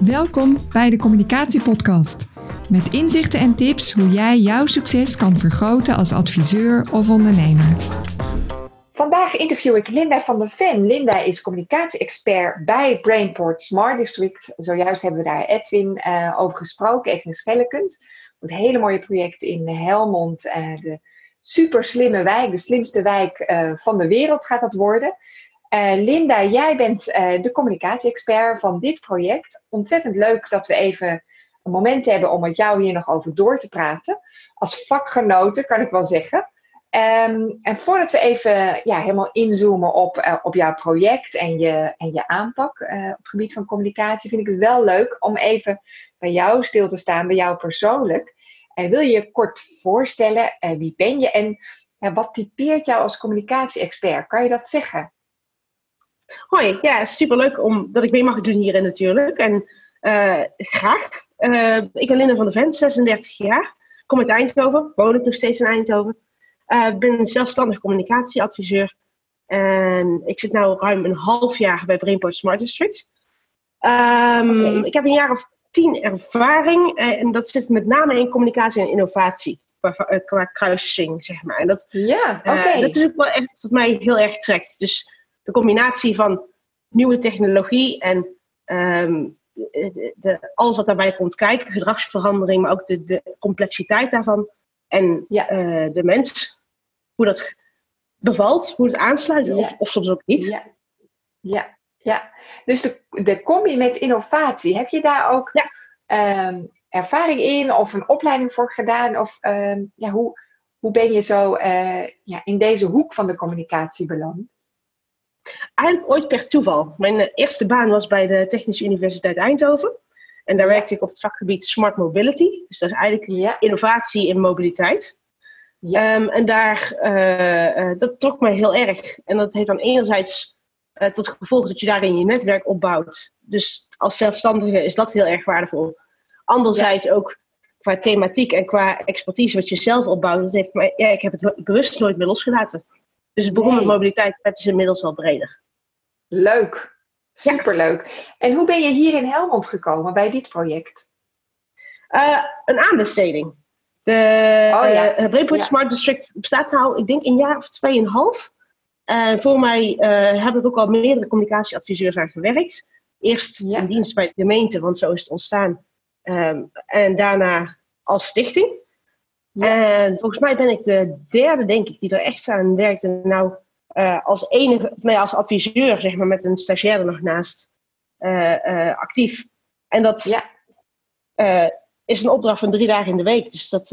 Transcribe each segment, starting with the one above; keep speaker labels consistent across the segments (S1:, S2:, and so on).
S1: Welkom bij de Communicatiepodcast. Met inzichten en tips hoe jij jouw succes kan vergroten als adviseur of ondernemer.
S2: Vandaag interview ik Linda van der Ven. Linda is communicatie-expert bij Brainport Smart District. Zojuist hebben we daar Edwin uh, over gesproken, Edwin Schellekens. Het hele mooie project in Helmond, uh, de super slimme wijk, de slimste wijk uh, van de wereld gaat dat worden. Uh, Linda, jij bent uh, de communicatie-expert van dit project. Ontzettend leuk dat we even een moment hebben om met jou hier nog over door te praten. Als vakgenoten kan ik wel zeggen. Um, en voordat we even ja, helemaal inzoomen op, uh, op jouw project en je, en je aanpak op het gebied van communicatie, vind ik het wel leuk om even bij jou stil te staan, bij jou persoonlijk. En wil je je kort voorstellen, wie ben je en wat typeert jou als communicatie-expert? Kan je dat zeggen?
S3: Hoi, ja, superleuk om, dat ik mee mag doen hierin natuurlijk. En uh, graag. Uh, ik ben Linda van der Vent, 36 jaar. Kom uit Eindhoven, woon ik nog steeds in Eindhoven. Ik uh, ben zelfstandig communicatieadviseur. En ik zit nu ruim een half jaar bij Brainport Smart District. Um, okay. Ik heb een jaar of tien ervaring. en dat zit met name in communicatie en innovatie. Qua, qua kruising, zeg maar. En dat,
S2: ja, okay.
S3: dat is ook wel echt wat mij heel erg trekt. Dus de combinatie van nieuwe technologie en um, de, de, alles wat daarbij komt kijken, gedragsverandering, maar ook de, de complexiteit daarvan. En ja. uh, de mens, hoe dat bevalt, hoe het aansluit, ja. of, of, soms ook niet.
S2: Ja, ja. ja. dus de, de combi met innovatie, heb je daar ook um, ervaring in of een opleiding voor gedaan? Of um, ja, hoe, hoe ben je zo uh, ja, in deze hoek van de communicatie beland?
S3: Eigenlijk ooit per toeval. Mijn eh, eerste baan was bij de Technische Universiteit Eindhoven. En daar werkte ik op het vakgebied Smart Mobility. Dus dat is eigenlijk
S2: ja.
S3: innovatie in mobiliteit. Um, en daar, uh, uh, dat trok mij heel erg. En dat heeft dan enerzijds uh, tot gevolg dat je daarin je netwerk opbouwt. Dus als zelfstandige is dat heel erg waardevol. Anderzijds ja. ook qua thematiek en qua expertise wat je zelf opbouwt. Dat heeft mij, ja, ik heb het bewust nooit meer losgelaten. Dus het begon nee. met mobiliteit, is inmiddels wel breder.
S2: Leuk, superleuk. Ja. En hoe ben je hier in Helmond gekomen bij dit project?
S3: Uh, een aanbesteding. De oh, ja. uh, ja. Smart District bestaat nou, ik denk, een jaar of tweeënhalf. Uh, voor mij uh, heb ik ook al meerdere communicatieadviseurs aan gewerkt. Eerst in dienst bij de gemeente, want zo is het ontstaan. Um, en daarna als stichting. Ja. En volgens mij ben ik de derde, denk ik, die er echt aan werkte. Nou, uh, als enige, nou ja, als adviseur, zeg maar, met een stagiair er nog naast uh, uh, actief. En dat ja. is een opdracht van drie dagen in de week. Dus dat,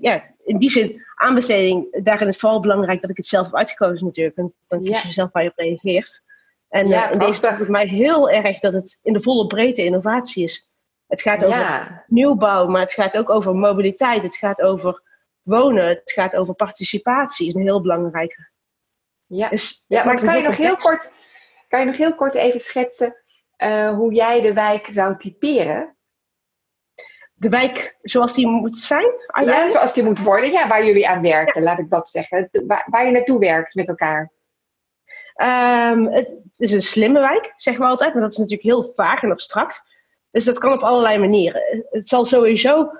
S3: ja, in die zin, aanbesteding, daarin is vooral belangrijk dat ik het zelf heb uitgekozen natuurlijk. Want dan kies je ja. zelf waar je op reageert. En ja, in deze dag mij heel erg dat het in de volle breedte innovatie is. Het gaat over nieuwbouw, maar het gaat ook over mobiliteit. Het gaat over wonen. Het gaat over participatie, is een heel belangrijke.
S2: Ja, dus, ja maar kan je, nog heel kort, kan je nog heel kort even schetsen uh, hoe jij de wijk zou typeren?
S3: De wijk zoals die moet zijn?
S2: Ja, zoals die moet worden. Ja, waar jullie aan werken, ja. laat ik dat zeggen. Waar, waar, je naartoe werkt met elkaar.
S3: Um, het is een slimme wijk, zeggen we altijd. Maar dat is natuurlijk heel vaag en abstract. Dus dat kan op allerlei manieren. Het zal sowieso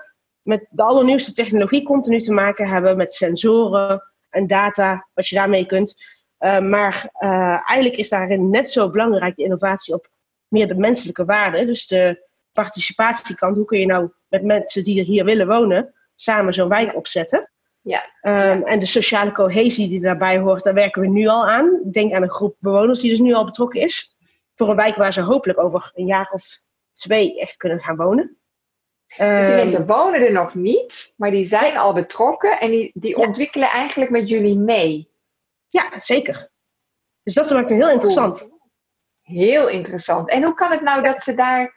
S3: met de allernieuwste technologie continu te maken hebben. Met sensoren en data, wat je daarmee kunt. Uh, maar uh, eigenlijk is daarin net zo belangrijk de innovatie op meer de menselijke waarde. Dus de participatiekant. Hoe kun je nou met mensen die er hier willen wonen, samen zo'n wijk opzetten?
S2: Ja.
S3: Um, ja. En de sociale cohesie die daarbij hoort, daar werken we nu al aan. Denk aan een groep bewoners die dus nu al betrokken is. Voor een wijk waar ze hopelijk over een jaar of twee echt kunnen gaan wonen.
S2: Dus die mensen wonen er nog niet, maar die zijn al betrokken en die, die ja. ontwikkelen eigenlijk met jullie mee.
S3: Ja, zeker. Dus dat maakt het heel interessant.
S2: Heel interessant. En hoe kan het nou dat ze daar,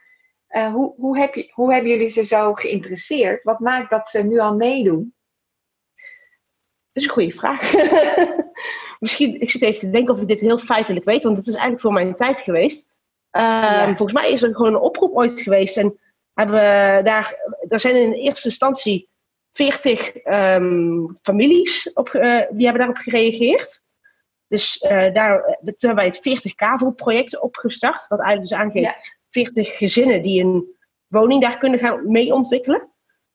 S2: uh, hoe, hoe, heb je, hoe hebben jullie ze zo geïnteresseerd? Wat maakt dat ze nu al meedoen?
S3: Dat is een goede vraag. Misschien, ik zit even te denken of ik dit heel feitelijk weet, want het is eigenlijk voor mijn tijd geweest. Ja. Volgens mij is er gewoon een oproep ooit geweest en hebben we daar, er zijn in eerste instantie 40 um, families op, uh, die hebben daarop gereageerd. Dus uh, daar, toen hebben wij het 40 KAVO-project opgestart. Wat eigenlijk dus aangeeft, 40 gezinnen die een woning daar kunnen gaan mee ontwikkelen.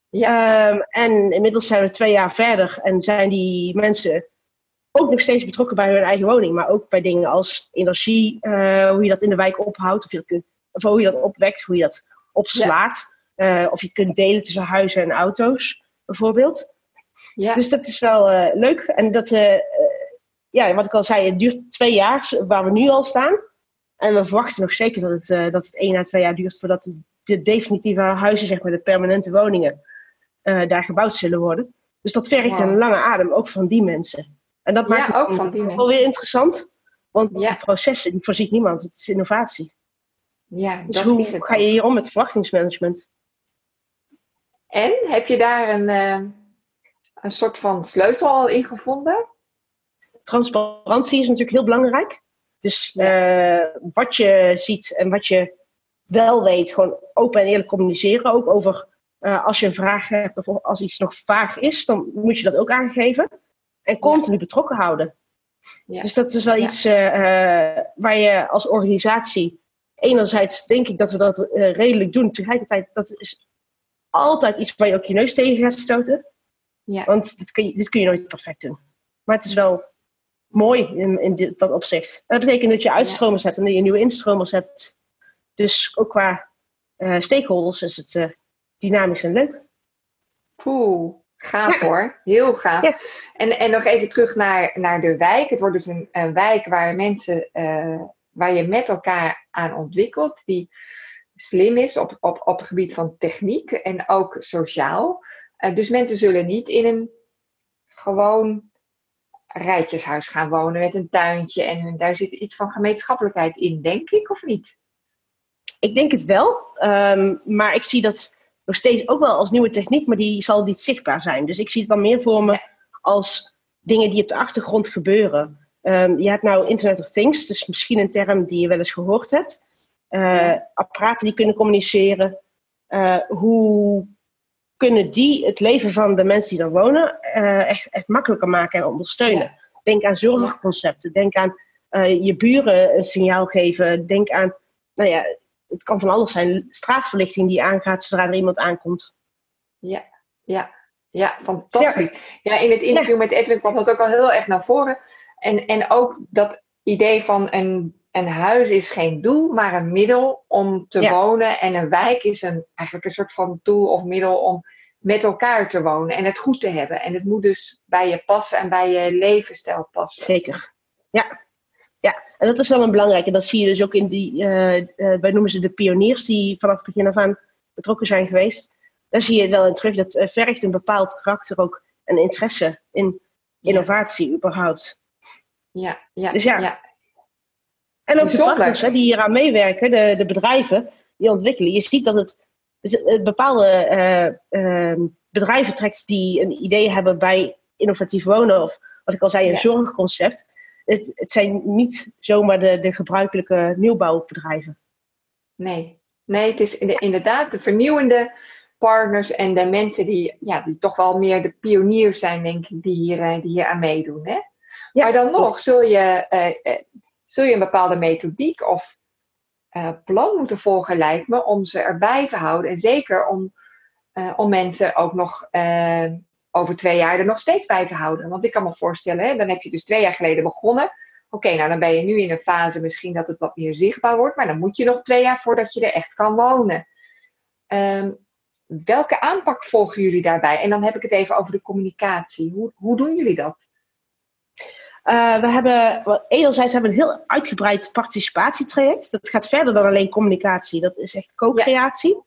S3: Ja. Ehm, en inmiddels zijn we twee jaar verder en zijn die mensen ook nog steeds betrokken bij hun eigen woning, maar ook bij dingen als energie, uh, hoe je dat in de wijk ophoudt, of, je dat kunt, of hoe je dat opwekt, hoe je dat opslaat. Uh, of je het kunt delen tussen huizen en auto's, bijvoorbeeld. Ja. Dus dat is wel uh, leuk. En dat, ja, wat ik al zei, het duurt twee jaar waar we nu al staan. En we verwachten nog zeker dat het, dat het één à twee jaar duurt voordat de, de definitieve huizen, zeg maar, de permanente woningen, daar gebouwd zullen worden. Dus dat vergt een lange adem, ook van die mensen. En dat maakt het ook van die wel weer interessant. Want die processen, die voorziet niemand. Het is innovatie. Ja, dus hoe is het ga je hier om met verwachtingsmanagement?
S2: En heb je daar een, uh, een soort van sleutel al in gevonden?
S3: Transparantie is natuurlijk heel belangrijk. Dus uh, wat je ziet en wat je wel weet, gewoon open en eerlijk communiceren. Ook over uh, als je een vraag hebt of als iets nog vaag is, dan moet je dat ook aangeven. En continu betrokken houden. Ja. Dus dat is wel iets uh, waar je als organisatie. Enerzijds denk ik dat we dat uh, redelijk doen. Tegelijkertijd, dat is altijd iets waar je ook je neus tegen gaat stoten. Ja. Want dit kun, je, dit kun je nooit perfect doen. Maar het is wel mooi in, in dit, dat opzicht. En dat betekent dat je uitstromers hebt en dat je nieuwe instromers hebt. Dus ook qua stakeholders is het dynamisch en leuk.
S2: Poeh, Gaaf hoor, heel gaaf. En, en nog even terug naar, naar de wijk. Het wordt dus een, een wijk waar mensen, uh, waar je met elkaar aan ontwikkelt, die slim is op, op, op het gebied van techniek en ook sociaal. Uh, dus mensen zullen niet in een gewoon rijtjeshuis gaan wonen met een tuintje. En daar zit iets van gemeenschappelijkheid in, denk ik, of niet?
S3: Ik denk het wel, um, maar ik zie dat nog steeds ook wel als nieuwe techniek, maar die zal niet zichtbaar zijn. Dus ik zie het dan meer voor me als dingen die op de achtergrond gebeuren. Um, je hebt nou Internet of Things, dus misschien een term die je wel eens gehoord hebt. Uh, apparaten die kunnen communiceren. Uh, hoe kunnen die het leven van de mensen die daar wonen uh, echt, echt makkelijker maken en ondersteunen? Denk aan zorgconcepten, denk aan je buren een signaal geven, denk aan nou ja, het kan van alles zijn. Straatverlichting die aangaat zodra er iemand aankomt.
S2: Ja, ja, ja, fantastisch. Ja, in het interview met Edwin kwam dat ook al heel erg naar voren. En, en ook dat idee van een, een huis is geen doel, maar een middel om te wonen. En een wijk is een, eigenlijk een soort van doel of middel om met elkaar te wonen en het goed te hebben. En het moet dus bij je passen en bij je levensstijl passen.
S3: Zeker. Ja, ja, en dat is wel een belangrijke. Dat zie je dus ook in die, uh, uh, wij noemen ze de pioniers die vanaf het begin af aan betrokken zijn geweest. Daar zie je het wel in terug. Dat uh, vergt een bepaald karakter ook een interesse in innovatie überhaupt.
S2: Ja, ja, dus ja. ja.
S3: En ook de partners hè, die hier aan meewerken, de, de bedrijven die ontwikkelen. Je ziet dat het, het bepaalde ehm, bedrijven trekt die een idee hebben bij innovatief wonen of wat ik al zei, een zorgconcept het, het zijn niet zomaar de, de gebruikelijke nieuwbouwbedrijven.
S2: Nee, nee het is inderdaad de vernieuwende partners en de mensen die, ja, die toch wel meer de pioniers zijn, denk ik, die hier, eh, die hier aan meedoen. Hè? Maar dan nog, zul je, uh, zul je een bepaalde methodiek of uh, plan moeten volgen, lijkt me, om ze erbij te houden. En zeker om, om mensen ook nog over twee jaar er nog steeds bij te houden. Want ik kan me voorstellen, hè, dan heb je dus twee jaar geleden begonnen. Oké, nou dan ben je nu in een fase misschien dat het wat meer zichtbaar wordt, maar dan moet je nog twee jaar voordat je er echt kan wonen. Um, welke aanpak volgen jullie daarbij? En dan heb ik het even over de communicatie. Hoe, hoe doen jullie dat?
S3: Uh, we hebben, well, enerzijds hebben we een heel uitgebreid participatietraject. Dat gaat verder dan alleen communicatie. Dat is echt co-creatie.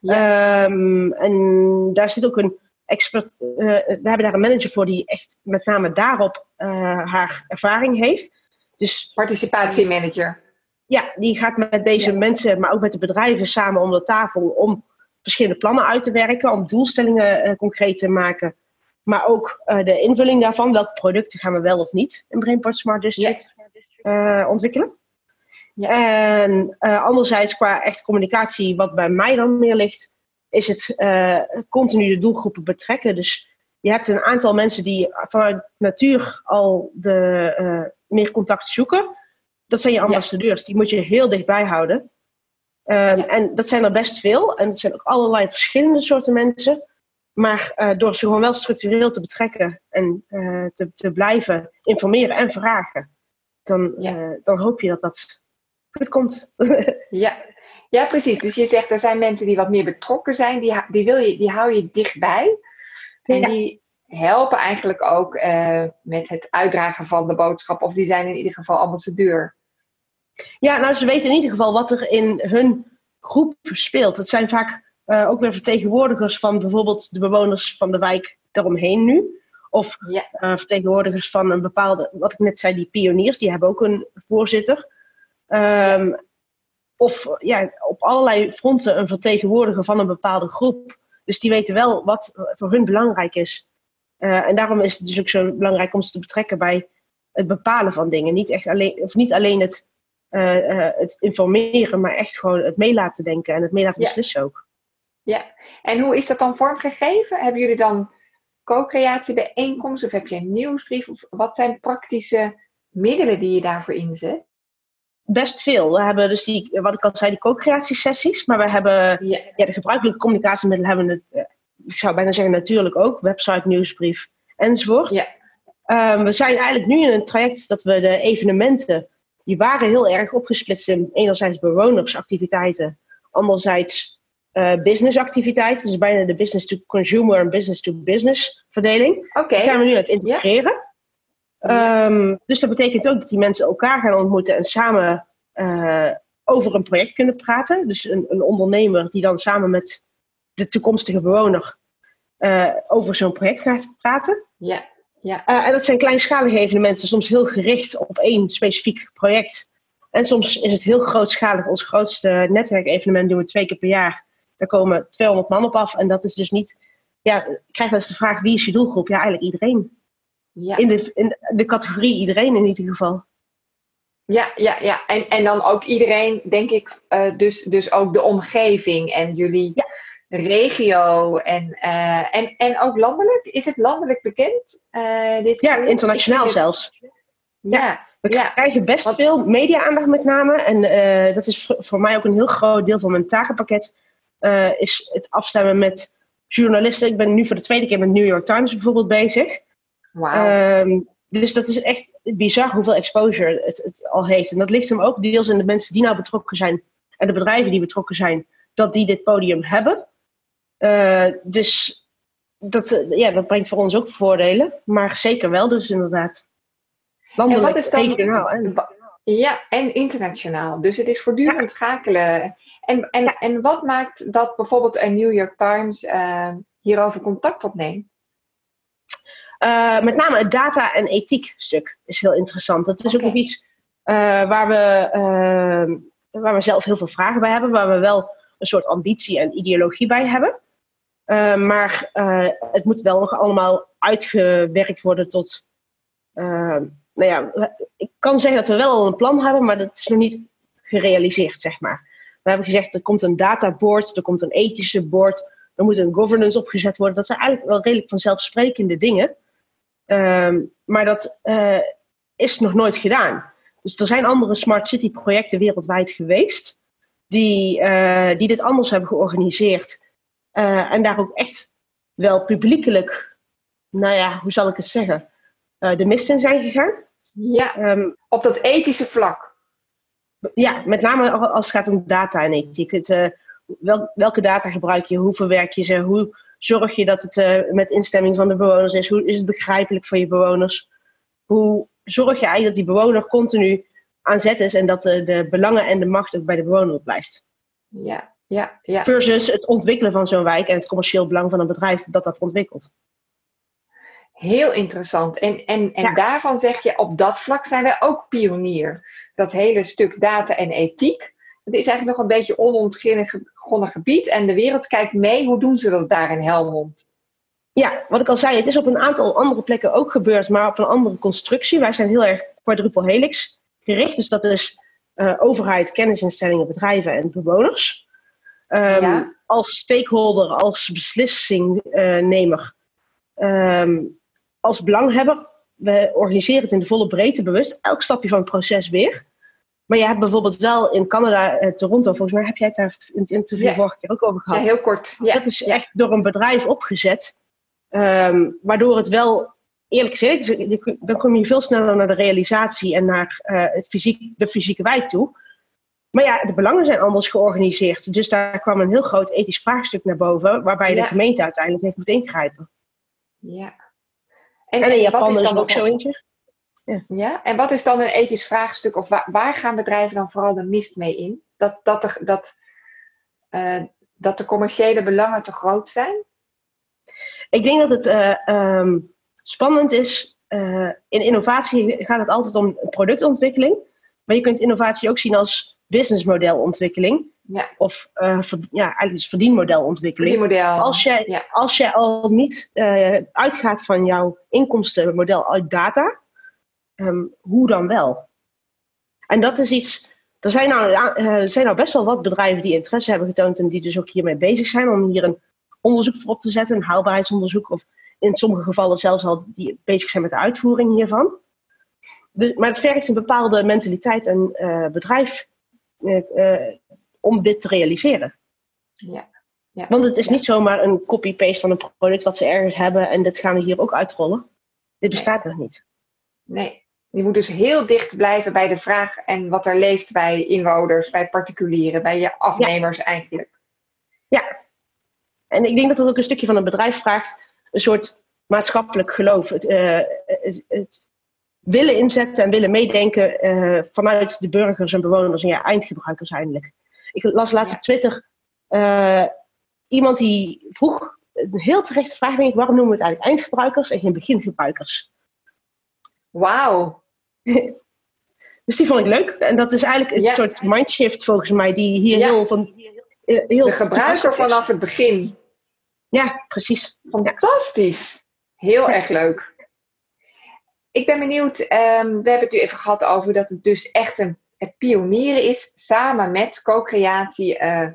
S3: Ja. Um, en daar zit ook een expert, uh, we hebben daar een manager voor die echt met name daarop uh, haar ervaring heeft.
S2: Dus, Participatiemanager.
S3: Ja, die gaat met deze mensen, maar ook met de bedrijven samen om de tafel om verschillende plannen uit te werken, om doelstellingen concreet te maken. Maar ook de invulling daarvan, welke producten gaan we wel of niet in Brainport Smart District ja. ontwikkelen. Ja. En anderzijds qua echt communicatie, wat bij mij dan meer ligt, is het continu de doelgroepen betrekken. Dus je hebt een aantal mensen die vanuit natuur al de, meer contact zoeken. Dat zijn je ambassadeurs. Die moet je heel dichtbij houden. Ehm, en dat zijn er best veel. En er zijn ook allerlei verschillende soorten mensen. Maar uh, door ze gewoon wel structureel te betrekken en uh, te, te blijven informeren en vragen, dan, uh, dan hoop je dat dat goed komt.
S2: ja. ja, precies. Dus je zegt er zijn mensen die wat meer betrokken zijn, die, die, wil je, die hou je dichtbij. En ja. die helpen eigenlijk ook met het uitdragen van de boodschap, of die zijn in ieder geval ambassadeur.
S3: Ja, nou, ze weten in ieder geval wat er in hun groep speelt. Het zijn vaak uh, ook weer vertegenwoordigers van bijvoorbeeld de bewoners van de wijk daaromheen nu. Of ja. uh, vertegenwoordigers van een bepaalde, wat ik net zei, die pioniers, die hebben ook een voorzitter. Um, of ja, op allerlei fronten een vertegenwoordiger van een bepaalde groep. Dus die weten wel wat voor hun belangrijk is. Uh, en daarom is het dus ook zo belangrijk om ze te betrekken bij het bepalen van dingen. Niet, echt alleen, of niet alleen het, het informeren, maar echt gewoon het mee laten denken en het mee laten beslissen ja. ook.
S2: Ja, en hoe is dat dan vormgegeven? Hebben jullie dan co-creatie bijeenkomsten of heb je een nieuwsbrief? Of wat zijn praktische middelen die je daarvoor inzet?
S3: Best veel. We hebben dus die, wat ik al zei, die co-creatiesessies. Maar we hebben ja. ja de gebruikelijke communicatiemiddelen hebben het, ik zou bijna zeggen natuurlijk ook, website, nieuwsbrief enzovoort. Ja. Um, we zijn eigenlijk nu in een traject dat we de evenementen, die waren heel erg opgesplitst in enerzijds bewonersactiviteiten, anderzijds uh, businessactiviteiten. Dus bijna de business to consumer en business to business verdeling. Oké. Okay. Gaan we nu aan het integreren. Ja. Um, dus dat betekent ook dat die mensen elkaar gaan ontmoeten en samen uh, over een project kunnen praten. Dus een, een, ondernemer die dan samen met de toekomstige bewoner uh, over zo'n project gaat praten.
S2: Ja. Ja.
S3: en dat zijn kleinschalige evenementen, soms heel gericht op één specifiek project. En soms is het heel grootschalig. Ons grootste netwerkevenement doen we twee keer per jaar. Daar komen 200 man op af. En dat is dus niet. Ja, ik krijg wel eens de vraag: wie is je doelgroep? Ja, eigenlijk iedereen. Ja. In, de, in de categorie iedereen in ieder geval.
S2: Ja, ja, ja. En, en dan ook iedereen, denk ik, uh, dus, dus ook de omgeving en jullie ja. regio en, uh, en, en ook landelijk. Is het landelijk bekend?
S3: Uh, dit ja, internationaal zelfs. Ja. We ja. krijgen best veel media-aandacht met name. En dat is voor mij ook een heel groot deel van mijn takenpakket uh, is het afstemmen met journalisten. Ik ben nu voor de tweede keer met New York Times bijvoorbeeld bezig.
S2: Wow. Um,
S3: dus dat is echt bizar hoeveel exposure het, het, al heeft. En dat ligt hem ook deels in de mensen die nou betrokken zijn en de bedrijven die betrokken zijn, dat die dit podium hebben. Uh, dus dat, ja, dat brengt voor ons ook voordelen, maar zeker wel dus inderdaad.
S2: Landelijk, en wat is dan, regionaal. En... Ja, en internationaal. Dus het is voortdurend ja. schakelen. En, en, ja. en wat maakt dat bijvoorbeeld een New York Times uh, hierover contact opneemt?
S3: Uh, met name het data- en ethiek stuk is heel interessant. Dat is okay. ook nog iets uh, waar, we, waar we zelf heel veel vragen bij hebben, waar we wel een soort ambitie en ideologie bij hebben. maar het moet wel nog allemaal uitgewerkt worden tot nou ja, kan zeggen dat we wel al een plan hebben, maar dat is nog niet gerealiseerd, zeg maar. We hebben gezegd, er komt een databoard, er komt een ethische board, er moet een governance opgezet worden. Dat zijn eigenlijk wel redelijk vanzelfsprekende dingen. Um, maar dat uh, is nog nooit gedaan. Dus er zijn andere smart city projecten wereldwijd geweest, die, uh, die dit anders hebben georganiseerd. Uh, en daar ook echt wel publiekelijk, nou ja, hoe zal ik het zeggen, de mist in zijn gegaan.
S2: Ja, um, op dat ethische vlak.
S3: Ja, met name als het gaat om data en ethiek. Het, uh, wel, welke data gebruik je? Hoe verwerk je ze? Hoe zorg je dat het uh, met instemming van de bewoners is? Hoe is het begrijpelijk voor je bewoners? Hoe zorg je eigenlijk dat die bewoner continu aan zet is en dat de, de belangen en de macht ook bij de bewoner blijft?
S2: Ja, ja, ja.
S3: Versus het ontwikkelen van zo'n wijk en het commercieel belang van een bedrijf dat dat ontwikkelt.
S2: Heel interessant. En, en, en ja. daarvan zeg je, op dat vlak zijn wij ook pionier. Dat hele stuk data en ethiek. Het is eigenlijk nog een beetje onontgonnen gebied. En de wereld kijkt mee. Hoe doen ze dat daar in Helmond?
S3: Ja, wat ik al zei, het is op een aantal andere plekken ook gebeurd, maar op een andere constructie. Wij zijn heel erg quadruple helix gericht. Dus dat is uh, overheid, kennisinstellingen, bedrijven en bewoners. Um, ja. Als stakeholder, als beslissingnemer. Um, als belanghebber, we organiseren het in de volle breedte bewust, elk stapje van het proces weer. Maar je hebt bijvoorbeeld wel in Canada, uh, Toronto, volgens mij heb jij het daar in het interview vorige keer ook over gehad.
S2: Ja, heel kort. Ja.
S3: Dat is echt door een bedrijf opgezet. Ehm, waardoor het wel, eerlijk gezegd, dan kom je veel sneller naar de realisatie en naar uh, het fysiek, de fysieke wijk toe. Maar ja, de belangen zijn anders georganiseerd. Dus daar kwam een heel groot ethisch vraagstuk naar boven, waarbij de gemeente uiteindelijk heeft moeten ingrijpen.
S2: Ja.
S3: En, en in Japan is, is er ook zo eentje.
S2: Ja. ja. en wat is dan een ethisch vraagstuk? Of waar, waar gaan bedrijven dan vooral de mist mee in? Dat, dat, de, dat, uh, dat de commerciële belangen te groot zijn?
S3: Ik denk dat het uh, um, spannend is. Uh, in innovatie gaat het altijd om productontwikkeling. Maar je kunt innovatie ook zien als businessmodelontwikkeling.
S2: Ja.
S3: Of uh, ver, ja, eigenlijk is verdienmodelontwikkeling.
S2: Verdienmodel.
S3: Als je,
S2: ja.
S3: als je al niet uh, uitgaat van jouw inkomstenmodel uit data, um, hoe dan wel? En dat is iets. Er zijn nou, uh, zijn nou best wel wat bedrijven die interesse hebben getoond en die dus ook hiermee bezig zijn om hier een onderzoek voor op te zetten, een haalbaarheidsonderzoek, of in sommige gevallen zelfs al die bezig zijn met de uitvoering hiervan. Dus, maar het vergt een bepaalde mentaliteit en bedrijf uh, om dit te realiseren.
S2: Ja. Ja.
S3: Want het is ja. niet zomaar een copy-paste van een product wat ze ergens hebben en dat gaan we hier ook uitrollen. Dit bestaat nog niet.
S2: Nee, je moet dus heel dicht blijven bij de vraag en wat er leeft bij inwoners, bij particulieren, bij je afnemers ja. eigenlijk.
S3: Ja, en ik denk dat dat ook een stukje van een bedrijf vraagt, een soort maatschappelijk geloof. Het, uh, het, het willen inzetten en willen meedenken uh, vanuit de burgers en bewoners en ja, eindgebruikers eindelijk. Ik las laatst ja. op Twitter uh, iemand die vroeg, een heel terechte vraag denk ik, waarom noemen we het eigenlijk eindgebruikers en geen begingebruikers?
S2: Wauw.
S3: dus die vond ik leuk. En dat is eigenlijk een ja. soort mindshift volgens mij, die hier ja. heel van... Heel
S2: de gebruiker vanaf het begin.
S3: Ja, precies.
S2: Fantastisch. Heel erg leuk. Ik ben benieuwd, um, we hebben het nu even gehad over dat het dus echt een, pionieren is, samen met co-creatie, uh,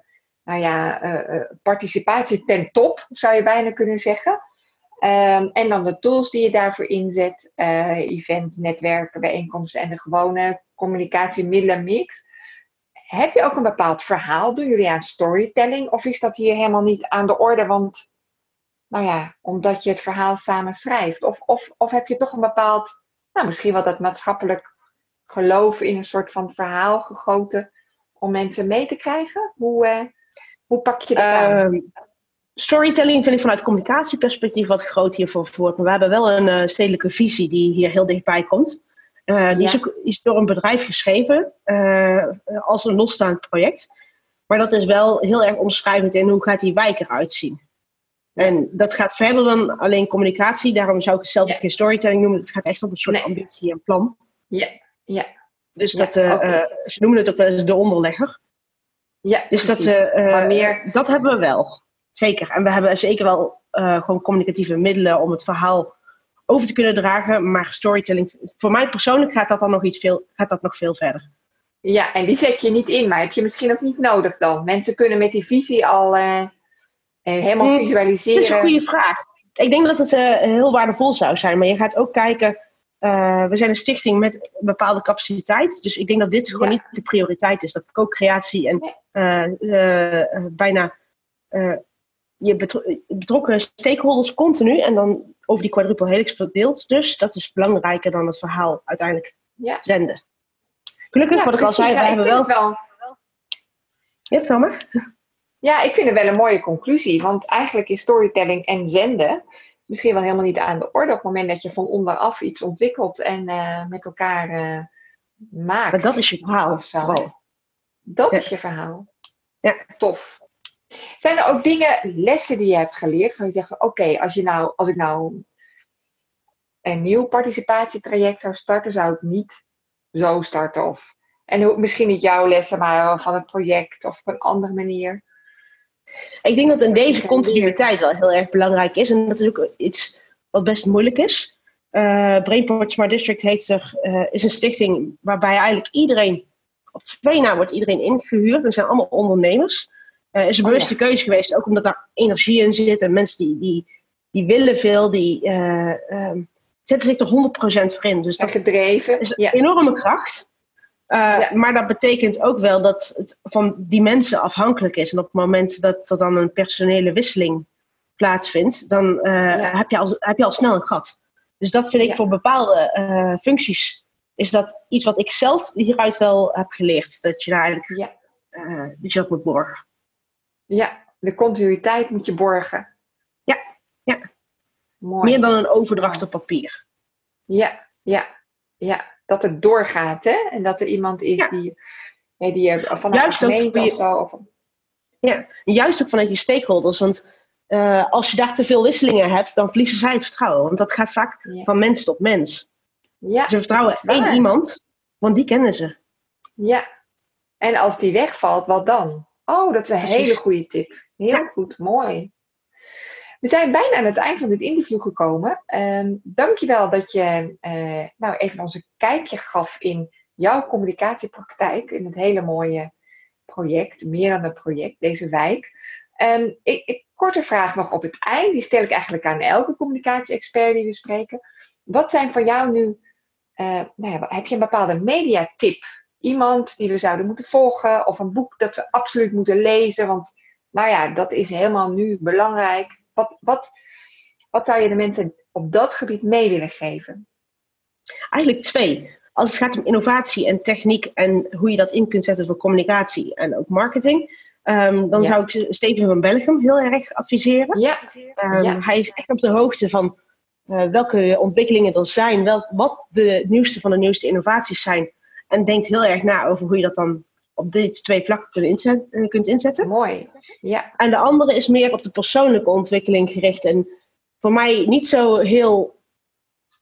S2: nou ja, uh, participatie ten top, zou je bijna kunnen zeggen. Um, en dan de tools die je daarvoor inzet, events, netwerken, bijeenkomsten en de gewone communicatiemiddelen mix. Heb je ook een bepaald verhaal? Doen jullie aan storytelling? Of is dat hier helemaal niet aan de orde? Want nou ja, omdat je het verhaal samen schrijft? Of, of, of heb je toch een bepaald, nou misschien wel dat maatschappelijk geloof in een soort van verhaal gegoten om mensen mee te krijgen? Hoe, uh, hoe pak je dat uh, aan?
S3: Storytelling vind ik vanuit communicatieperspectief wat groot hiervoor voort. Maar we hebben wel een uh, stedelijke visie die hier heel dichtbij komt. Uh, die ja. is, ook, is door een bedrijf geschreven als een losstaand project. Maar dat is wel heel erg omschrijvend in hoe gaat die wijk eruit zien. En dat gaat verder dan alleen communicatie. Daarom zou ik het zelf ja. geen storytelling noemen. Het gaat echt om een soort nee. ambitie en plan.
S2: Ja, ja.
S3: Dus dat, ja, okay. uh, ze noemen het ook wel eens de onderlegger.
S2: Ja,
S3: dus dat, maar meer... dat hebben we wel. Zeker. En we hebben zeker wel gewoon communicatieve middelen om het verhaal over te kunnen dragen. Maar storytelling, voor mij persoonlijk gaat dat dan nog iets veel, gaat dat nog veel verder.
S2: Ja, en die zet je niet in, maar heb je misschien ook niet nodig dan. Mensen kunnen met die visie al helemaal visualiseren?
S3: Dat is een goede vraag. Ik denk dat het uh, heel waardevol zou zijn. Maar je gaat ook kijken. Uh, we zijn een stichting met een bepaalde capaciteit. Dus ik denk dat dit gewoon ja. niet de prioriteit is. Dat co-creatie en uh, bijna je betro betrokken stakeholders continu. En dan over die quadruple helix verdeeld. Dus dat is belangrijker dan het verhaal uiteindelijk
S2: ja.
S3: zenden. Gelukkig, ja, wat ik al zei, we hebben wel...
S2: wel...
S3: Ja.
S2: Ja, ik vind het wel een mooie conclusie. Want eigenlijk is storytelling en zenden misschien wel helemaal niet aan de orde op het moment dat je van onderaf iets ontwikkelt en uh, met elkaar uh, maakt.
S3: Maar dat is je verhaal. Vooral.
S2: Dat ja. is je verhaal.
S3: Ja.
S2: Tof. Zijn er ook dingen, lessen die je hebt geleerd? Van je zegt, oké, okay, als, je nou, als ik nou een nieuw participatietraject zou starten, zou ik niet zo starten. Of, en misschien niet jouw lessen, maar van het project of op een andere manier.
S3: Ik denk dat in deze continuïteit wel heel erg belangrijk is. En dat is ook iets wat best moeilijk is. Uh, Brainport Smart District heeft er, uh, is een stichting waarbij eigenlijk iedereen, op twee na wordt iedereen ingehuurd. En zijn allemaal ondernemers. Het uh, is een bewuste oh, ja. keuze geweest, ook omdat daar energie in zit. En mensen die, die, die willen veel, die um, zetten zich er 100% voor in. Dus
S2: dat gedreven.
S3: is een ja. enorme kracht. Maar dat betekent ook wel dat het van die mensen afhankelijk is. En op het moment dat er dan een personele wisseling plaatsvindt, dan heb, je al, heb je al snel een gat. Dus dat vind ik voor bepaalde functies is dat iets wat ik zelf hieruit wel heb geleerd. Dat je daar eigenlijk ja. dat je dat moet borgen.
S2: Ja, de continuïteit moet je borgen.
S3: Ja, ja. Mooi. Meer dan een overdracht op papier.
S2: Ja, ja, ja. Dat het doorgaat, hè? En dat er iemand is die, ja, die er vanuit juist de gemeente of zo... Of...
S3: Ja, juist ook vanuit die stakeholders. Want uh, als je daar te veel wisselingen hebt, dan verliezen zij het vertrouwen. Want dat gaat vaak van mens tot mens. Ja, ze vertrouwen één iemand, want die kennen ze.
S2: Ja, en als die wegvalt, wat dan? Oh, dat is een hele goede tip. Heel goed, mooi. We zijn bijna aan het eind van dit interview gekomen. Um, dankjewel dat je uh, nou even ons een kijkje gaf in jouw communicatiepraktijk. In het hele mooie project, meer dan een project, deze wijk. Um, ik, ik, korte vraag nog op het eind. Die stel ik eigenlijk aan elke communicatie-expert die we spreken. Wat zijn voor jou nu uh, nou ja, heb je een bepaalde mediatip? Iemand die we zouden moeten volgen of een boek dat we absoluut moeten lezen? Want nou ja, dat is helemaal nu belangrijk. Wat, wat, wat zou je de mensen op dat gebied mee willen geven?
S3: Eigenlijk twee. Als het gaat om innovatie en techniek en hoe je dat in kunt zetten voor communicatie en ook marketing, um, dan zou ik Steven van Belgium heel erg adviseren. Ja. Um, ja. Hij is echt op de hoogte van uh, welke ontwikkelingen er zijn, wel, wat de nieuwste van de nieuwste innovaties zijn. En denkt heel erg na over hoe je dat dan op deze twee vlakken kunt inzetten. Eh, kunt inzetten.
S2: Mooi, ja.
S3: En de andere is meer op de persoonlijke ontwikkeling gericht. En voor mij niet zo heel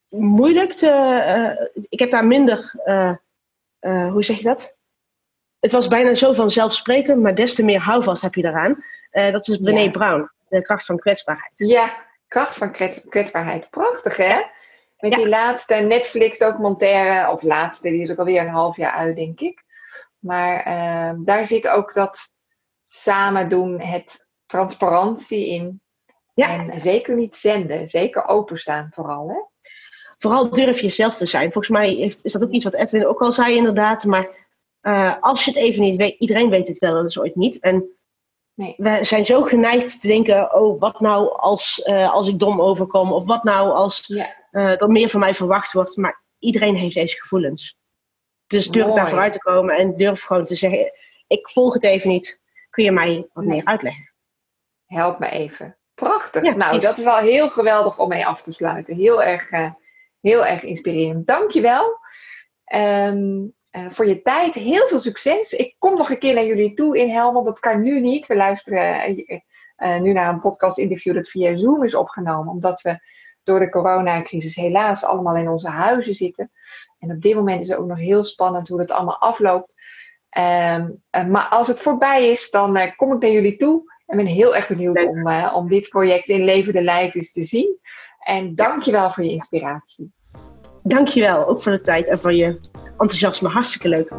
S3: moeilijk te... Uh, ik heb daar minder... Uh, hoe zeg je dat? Het was bijna zo vanzelfsprekend, maar des te meer houvast heb je daaraan. dat is Brené ja. Brown, de kracht van kwetsbaarheid.
S2: Ja, kracht van kwetsbaarheid. Prachtig, hè? Met die laatste Netflix-documentaire, of laatste, die is ook alweer een half jaar uit, denk ik. Maar ehm, daar zit ook dat samen doen, het transparantie in. Ja. En zeker niet zenden, zeker openstaan vooral, hè?
S3: Vooral durf jezelf te zijn. Volgens mij is dat ook iets wat Edwin ook al zei, inderdaad. Maar uh, als je het even niet weet, iedereen weet het wel, dat is ooit niet. En Nee. We zijn zo geneigd te denken: oh, wat nou als, uh, als ik dom overkom? Of wat nou als ja. er meer van mij verwacht wordt? Maar iedereen heeft deze gevoelens. Dus durf daar vooruit te komen en durf gewoon te zeggen: ik volg het even niet. Kun je mij wat meer uitleggen?
S2: Help me even. Prachtig. nou, dat is wel heel geweldig om mee af te sluiten. Heel erg, uh, heel erg inspirerend. Dankjewel. Um, uh, voor je tijd. Heel veel succes. Ik kom nog een keer naar jullie toe in Helmond. Dat kan nu niet. We luisteren uh, nu naar een podcast-interview dat via Zoom is opgenomen. Omdat we door de coronacrisis helaas allemaal in onze huizen zitten. En op dit moment is het ook nog heel spannend hoe het allemaal afloopt. Um, maar als het voorbij is, dan kom ik naar jullie toe. En ben heel erg benieuwd om, om dit project in levende lijf eens te zien. En dankjewel voor je inspiratie.
S3: Dankjewel, ook voor de tijd en voor je enthousiasme. Hartstikke leuk.